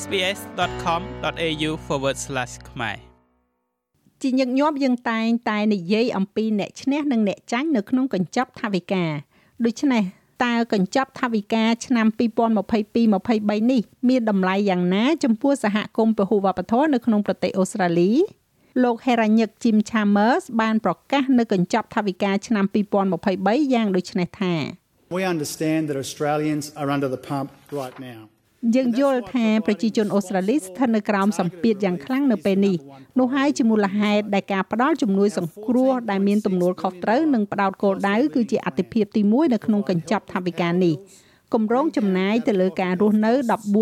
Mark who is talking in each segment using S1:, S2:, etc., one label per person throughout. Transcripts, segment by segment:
S1: sbs.com.au/ ខ្មែរ
S2: ជាញឹកញាប់យើងតែងតែនិយាយអំពីអ្នកឈ្នះនិងអ្នកចាញ់នៅក្នុងកញ្ចប់ថវិកាដូច្នេះតើកញ្ចប់ថវិកាឆ្នាំ2022-23នេះមានតម្លៃយ៉ាងណាចំពោះសហគមន៍ពហុវប្បធម៌នៅក្នុងប្រទេសអូស្ត្រាលីលោក Heranyck Jim Chambers បានប្រកាសនៅកញ្ចប់ថវិកាឆ្នាំ2023យ៉ាងដូចនេះថា
S3: We understand that Australians are under the pump right now.
S2: យើងយល់ថាប្រជាជនអូស្ត្រាលីស្ថិតនៅក្រោមសម្ពាធយ៉ាងខ្លាំងនៅពេលនេះនោះហើយជាមូលហេតុដែលការផ្ដល់ជំនួយសង្គ្រោះដែលមានទំនួលខុសត្រូវនិងផ្ដោតគោលដៅគឺជាអតិភិបទី1នៅក្នុងកញ្ចប់ថវិកានេះគម្រោងចំណាយទៅលើការរស់នៅ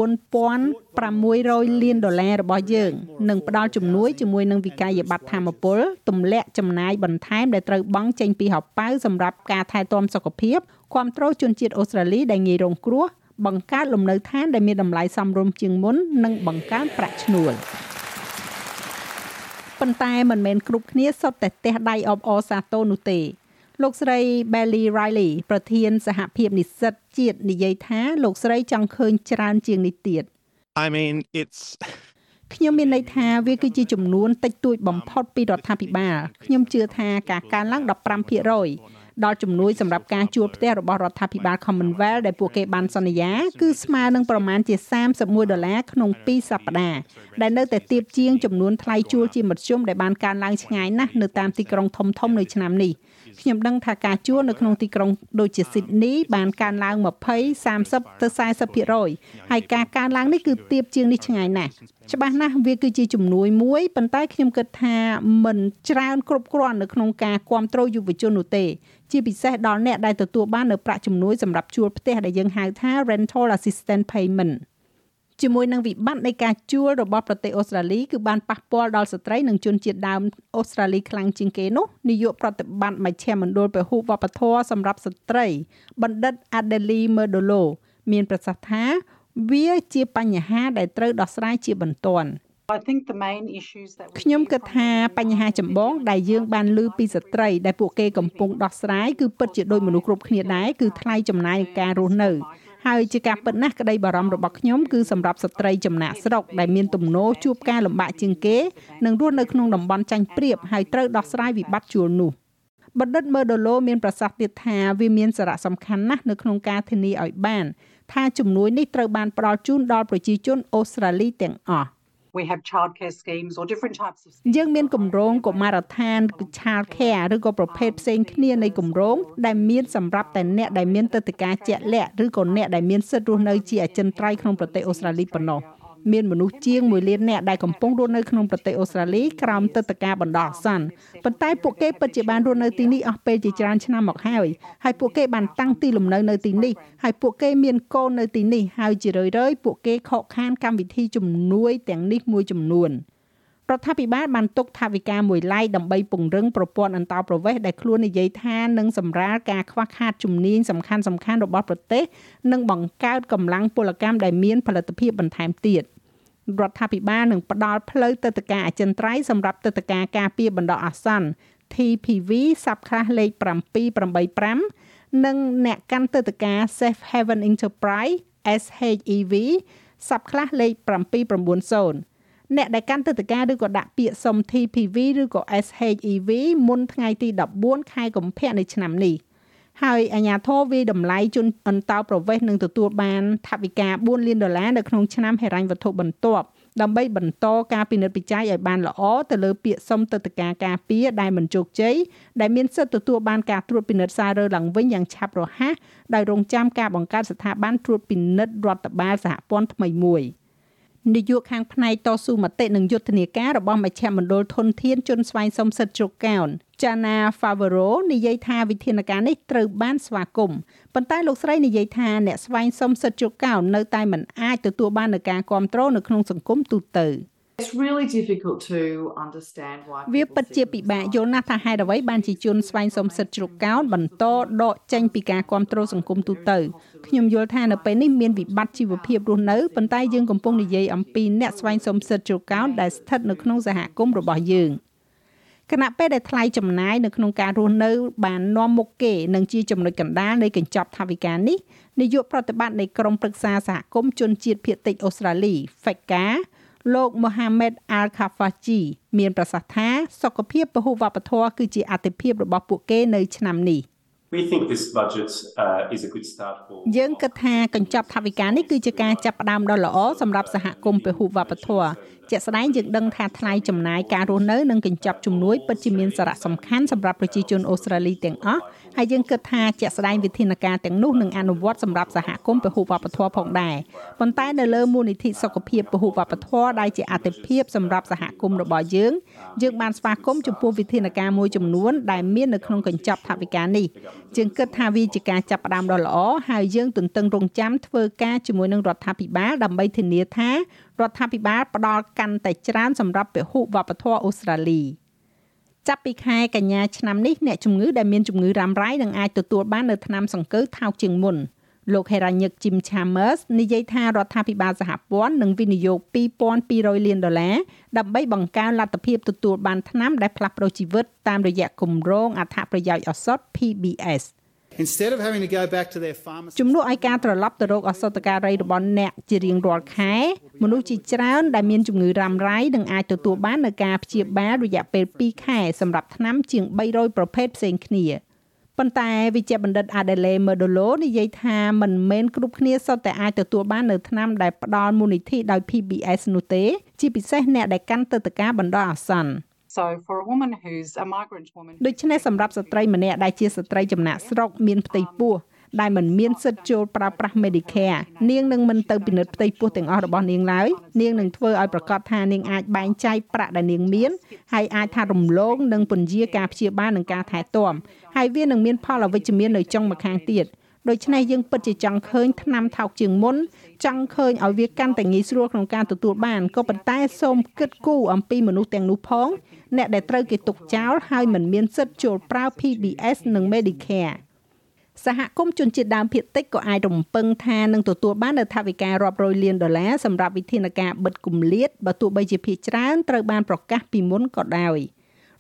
S2: 14,600លានដុល្លាររបស់យើងនឹងផ្ដល់ជំនួយជាមួយនឹងវិក័យប័ត្រធម្មពលទម្លាក់ចំណាយបន្ថែមដែលត្រូវបង់ចេញពីហោប៉ៅសម្រាប់ការថែទាំសុខភាពគ្រប់គ្រងជនជាតិអូស្ត្រាលីដែលងាយរងគ្រោះ បង្កើតលំនៅឋានដែលមានតម្លៃសមរម្យជាងមុននិងបង្កើនប្រាក់ឈ្នួលប៉ុន្តែមិនមែនគ្រប់គ្នាសុទ្ធតែទះដៃអបអរសាទរនោះទេលោកស្រី Belly Riley ប្រធានសហភាពនិស្សិតជាតិនិយាយថាលោកស្រីចង់ឃើញច្រើនជាងនេះទៀត
S4: I mean it's
S2: ខ្ញុំមានន័យថាវាគឺជាចំនួនតិចតួចបំផុតពីរដ្ឋាភិបាលខ្ញុំជឿថាការកើនឡើង15% ដល់ជំនួយសម្រាប់ការជួលផ្ទះរបស់រដ្ឋាភិបាល Commonwealth ដែលពួកគេបានសន្យាគឺស្មើនឹងប្រមាណជា31ដុល្លារក្នុង2សប្តាហ៍ដែលនៅតែទាបជាងចំនួនថ្លៃជួលជាមធ្យមដែលបានកើនឡើងឆ្ងាយណាស់នៅតាមទីក្រុងធំៗនៅឆ្នាំនេះខ្ញុំដឹងថាការជួលនៅក្នុងទីក្រុងដូចជា Sydney បានកើនឡើង20 30ទៅ40%ហើយការកើនឡើងនេះគឺទាបជាងនេះឆ្ងាយណាស់ច្បាស់ណាស់វាគឺជាជំនួយមួយប៉ុន្តែខ្ញុំគិតថាមិនច្រើនគ្រប់គ្រាន់នៅក្នុងការគ្រប់គ្រងយុវជននោះទេជាពិសេសដល់អ្នកដែលទទួលបាននៅប្រាក់ជំនួយសម្រាប់ជួលផ្ទះដែលយើងហៅថា rental assistance payment ជាមួយនឹងវិបត្តិនៃការជួលរបស់ប្រទេសអូស្ត្រាលីគឺបានប៉ះពាល់ដល់ស្ត្រីនិងជនជាតិដើមអូស្ត្រាលីខ្លាំងជាងគេនោះនាយកប្រតិបត្តិមជ្ឈមណ្ឌលពហុវប្បធម៌សម្រាប់ស្ត្រីបណ្ឌិត Adeli Merdolo មានប្រសាសន៍ថាវាជាបញ្ហាដែលត្រូវដោះស្រាយជាបន្ទាន់
S5: I think the main issues that
S2: ខ្ញុំគិតថាបញ្ហាចម្បងដែលយើងបានលើពីស្ត្រីដែលពួកគេកំពុងដោះស្រាយគឺពិតជាដូចមនុស្សគ្រប់គ្នាដែរគឺថ្លៃចំណាយនៃការរស់នៅ ហើយជាការពិតណាស់ក្តីបារម្ភរបស់ខ្ញុំគឺសម្រាប់ស្ត្រីចំណាក់ស្រុកដែលមានទំនោរជួបការលំបាកជាងគេនិងរស់នៅក្នុងតំបន់ចាញ់ព្រៀបហើយត្រូវដោះស្រាយវិបត្តិជួលនោះបណ្ឌិតមើដូឡូមានប្រសាសន៍ទៀតថាវាមានសារៈសំខាន់ណាស់នៅក្នុងការធានាឲ្យបាន ថាជំនួយនេះត្រូវបានផ្ដល់ជូនដល់ប្រជាជនអូស្ត្រាលីទាំងអស់
S5: we have childcare schemes or different types of
S2: យើងមានគម្រោងកុមារដ្ឋាន child care ឬក៏ប្រភេទផ្សេងគ្នានៃគម្រោងដែលមានសម្រាប់តែអ្នកដែលមានទឹកតការជាក់លាក់ឬក៏អ្នកដែលមានសិទ្ធិរស់នៅជាអចិន្ត្រៃយ៍ក្នុងប្រទេសអូស្ត្រាលីប៉ុណ្ណោះ មានមនុស្សជាង1លាននាក់ដែលកំពុងរស់នៅក្នុងប្រទេសអូស្ត្រាលីក្រោមទឹកតការបណ្ដោះអាសន្នប៉ុន្តែពួកគេពិតជាបានរស់នៅទីនេះអស់ពេលជាច្រើនឆ្នាំមកហើយហើយពួកគេបានតាំងទីលំនៅនៅទីនេះហើយពួកគេមានកូននៅទីនេះហើយជារឿយៗពួកគេខកខានកម្មវិធីជំនួយទាំងនេះមួយចំនួន រដ្ឋាភិបាលបានទុកថវិកាមួយឡែកដើម្បីពង្រឹងប្រព័ន្ធអន្តោប្រវេសន៍ដែលខ្លួននិយាយថានឹងសម្រាលការខ្វះខាតជំនាញសំខាន់សំខាន់របស់ប្រទេសនិងបង្កើតកម្លាំងពលកម្មដែលមានផលិតភាពបន្ថែមទៀតរដ្ឋាភិបាលនឹងផ្ដល់ផ្លូវទឹកតការអចិន្ត្រៃយ៍សម្រាប់ទឹកតការការពារបណ្ដោះអាសន្ន TPV សັບខ្លះលេខ785និងអ្នកកាន់ទឹកតការ Safe Haven Enterprise SHEV សັບខ្លះលេខ790 អ្នកដែលកាន់ទឹកតការឬក៏ដាក់ពាក្យសុំ TPV ឬក៏ SHEV មុនថ្ងៃទី14ខែកុម្ភៈនៃឆ្នាំនេះហើយអាញាធរវាតម្លៃជនអន្តោប្រវេសន៍នឹងទទួលបានថវិកា4លានដុល្លារនៅក្នុងឆ្នាំហិរញ្ញវត្ថុបន្ទាប់ដើម្បីបន្តការពិនិត្យពិច័យឲ្យបានល្អទៅលើពាក្យសុំទឹកតការការពារដែលមិនជោគជ័យដែលមានសិទ្ធិទទួលបានការត្រួតពិនិត្យសាររើឡើងវិញយ៉ាងឆាប់រហ័សដោយរងចាំការបង្កើតស្ថាប័នត្រួតពិនិត្យរដ្ឋបាលសហព័ន្ធថ្មីមួយ។ នាយកខាងផ្នែកតស៊ូមតិនិងយុទ្ធនាការរបស់មជ្ឈមណ្ឌលធនធានជនស្វែងសុំសិទ្ធិជ្រកកោន Jana Favero និយាយថាវិធានការនេះត្រូវបានស្វាគមន៍ប៉ុន្តែលោកស្រីនិយាយថាអ្នកស្វែងសុំសិទ្ធិជ្រកកោននៅតែមិនអាចទទួលបាននូវការគ្រប់គ្រងនៅក្នុងសង្គមទូទៅ។
S5: It's really difficult to understand why
S2: វាពិតជាពិបាកយល់ណាស់ថាហេតុអ្វីបានជាជនស្វែងសុំសិទ្ធិជ្រកកោនបន្តដកចេញពីការគ្រប់គ្រងសង្គមទូទៅខ្ញុំយល់ថានៅពេលនេះមានវិបត្តិជីវភាពរស់នៅប៉ុន្តែយើងកំពុងនិយាយអំពីអ្នកស្វែងសុំសិទ្ធិជ្រកកោនដែលស្ថិតនៅក្នុងសហគមន៍របស់យើងគណៈពេលដែលថ្លៃចំណាយនៅក្នុងការរស់នៅបាននាំមុខគេនឹងជាចំណុចកណ្ដាលនៃកញ្ចប់ថវិកានេះនាយកប្រតិបត្តិនៃក្រុមប្រឹក្សាសហគមន៍ជនជាតិភាគតិចអូស្ត្រាលី FECA លោក Mohamed Al Khafaji មានប្រសាសន៍ថាសុខភាពពហុវប្បធម៌គឺជាអាទិភាពរបស់ពួកគេនៅឆ្នាំនេះ
S4: We think this budget uh, is a good start for
S2: យើងគិតថាកញ្ចប់ថវិកានេះគឺជាការចាប់ផ្ដើមដ៏ល្អសម្រាប់សហគមន៍ពហុវប្បធម៌ ជាក់ស្ដែងយើងដឹងថាថ្លៃចំណាយការរស់នៅនិងកញ្ចប់ជំនួយពិតជាមានសារៈសំខាន់សម្រាប់ប្រជាជនអូស្ត្រាលីទាំងអស់ហើយយើងគិតថាជាក់ស្ដែងវិធានការទាំងនោះនឹងអនុវត្តសម្រាប់សហគមន៍ពហុវប្បធម៌ផងដែរប៉ុន្តែនៅលើមូលនិធិសុខភាពពហុវប្បធម៌ដែលជាអាទិភាពសម្រាប់សហគមន៍របស់យើងយើងបានស្វាគមន៍ចំពោះវិធានការមួយចំនួនដែលមាននៅក្នុងកញ្ចប់ថវិកានេះយើងគិតថាវាជាការចាប់ផ្ដើមដ៏ល្អហើយយើងទន្ទឹងរង់ចាំធ្វើការជាមួយនឹងរដ្ឋាភិបាលដើម្បីធានាថា រដ្ឋាភិបាលផ្ដល់កាន់តែច្រើនសម្រាប់ពហុវប្បធម៌អូស្ត្រាលីចាប់ពីខែកញ្ញាឆ្នាំនេះអ្នកជំងឺដែលមានជំងឺរ៉ាំរ៉ៃនឹងអាចទទួលបាននៅថ្នាំសង្កូវថោកជាងមុនលោក Heranyck Jim Chambers និយាយថារដ្ឋាភិបាលសហព័ន្ធនឹងវិនិយោគ2200លានដុល្លារដើម្បីបង្កើនលទ្ធភាពទទួលបានថ្នាំដែលផ្លាស់ប្តូរជីវិតតាមរយៈគម្រោងអត្ថប្រយោជន៍ឱសថ PBS
S3: Instead of having to go back to their pharmacy
S2: ជំនួសឲ្យការត្រឡប់ទៅរកឱសថការីរបស់អ្នកជារៀងរាល់ខែមនុស្សជាច្រើនដែលមានជំងឺរ៉ាំរ៉ៃនឹងអាចទទួលបាននូវការព្យាបាលរយៈពេល2ខែសម្រាប់ថ្នាំជាង300ប្រភេទផ្សេងគ្នាប៉ុន្តែវិជ្ជបណ្ឌិត Adelaide Merdolo និយាយថាមិនមែនគ្រប់គ្នាសុទ្ធតែអាចទទួលបាននៅថ្នាំដែលផ្ដល់មូលនិធិដោយ PBS នោះទេ ជាពិសេសអ្នកដែលកាន់ទឹកតការបណ្ដោះអាសន្ន
S5: So for a woman who's a migrant woman
S2: ដូច្នេះសម្រាប់ស្ត្រីម្នាក់ដែលជាស្ត្រីចំណាក់ស្រុកមានផ្ទៃពោះដែលមិនមានសិទ្ធិចូលប្រើប្រាស់ Medicare នាងនឹងមិនទៅពិនិត្យផ្ទៃពោះទាំងអស់របស់នាងឡើយនាងនឹងធ្វើឲ្យប្រកាសថានាងអាចបែងចែកប្រាក់ដែលនាងមានហើយអាចថារំលងនិងពន្យាការព្យាបាលនិងការថែទាំហើយវានឹងមានផលអវិជ្ជមាននៅចុងម្ខាងទៀត ដូច្នេះយើងពិតជាចង់ឃើញថ្នាំថោកជាងមុនចង់ឃើញឲ្យវាកាន់តែងាយស្រួលក្នុងការទទួលបានក៏ប៉ុន្តែសូមគិតគូរអំពីមនុស្សទាំងនោះផងអ្នកដែលត្រូវគេទុកចោលហើយមិនមានសិទ្ធិចូលប្រើ PBS និង Medicare សហគមន៍ជនជាតិដើមភាគតិចក៏អាចរំពឹងថានឹងទទួលបាននូវថវិការាប់រយលានដុល្លារសម្រាប់វិធានការបិទគម្លាតបើទោះបីជាភាគច្រើនត្រូវបានប្រកាសពីមុនក៏ដោយ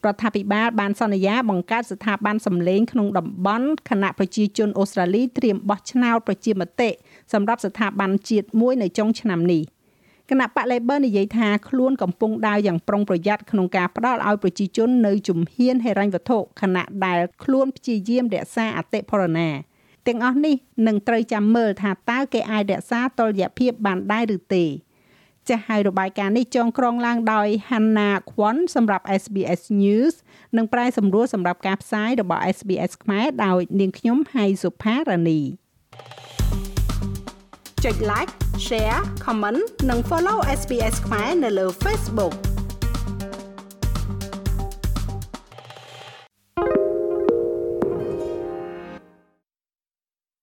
S2: រដ្ឋាភិបាលបានសន្យាបង្កើតស្ថាប័នសម្លេងក្នុងតំបន់គណៈប្រជាជនអូស្ត្រាលីត្រៀមបោះឆ្នោតប្រជាមតិសម្រាប់ស្ថាប័នជាតិមួយនៅចុងឆ្នាំនេះ។គណៈបក Labor និយាយថាខ្លួនកំពុងដើរយ៉ាងប្រុងប្រយ័ត្នក្នុងការផ្ដល់ឲ្យប្រជាជននៅជំហានហិរញ្ញវត្ថុខណៈដែលខ្លួនព្យាយាមរក្សាអតិផរណាទាំងអស់នេះនឹងត្រូវចាំមើលថាតើគេអាចរក្សាតុល្យភាពបានដែរឬទេ ចាស់ហើយរបាយការណ៍នេះចងក្រងឡើងដោយ Hannah Kwon សម្រាប់ SBS News និងប្រែសម្រួលសម្រាប់ការផ្សាយរបស់ SBS ខ្មែរដោយនាងខ្ញុំហៃសុផារ៉ានីចុច like share comment និង follow SBS ខ្មែរនៅលើ Facebook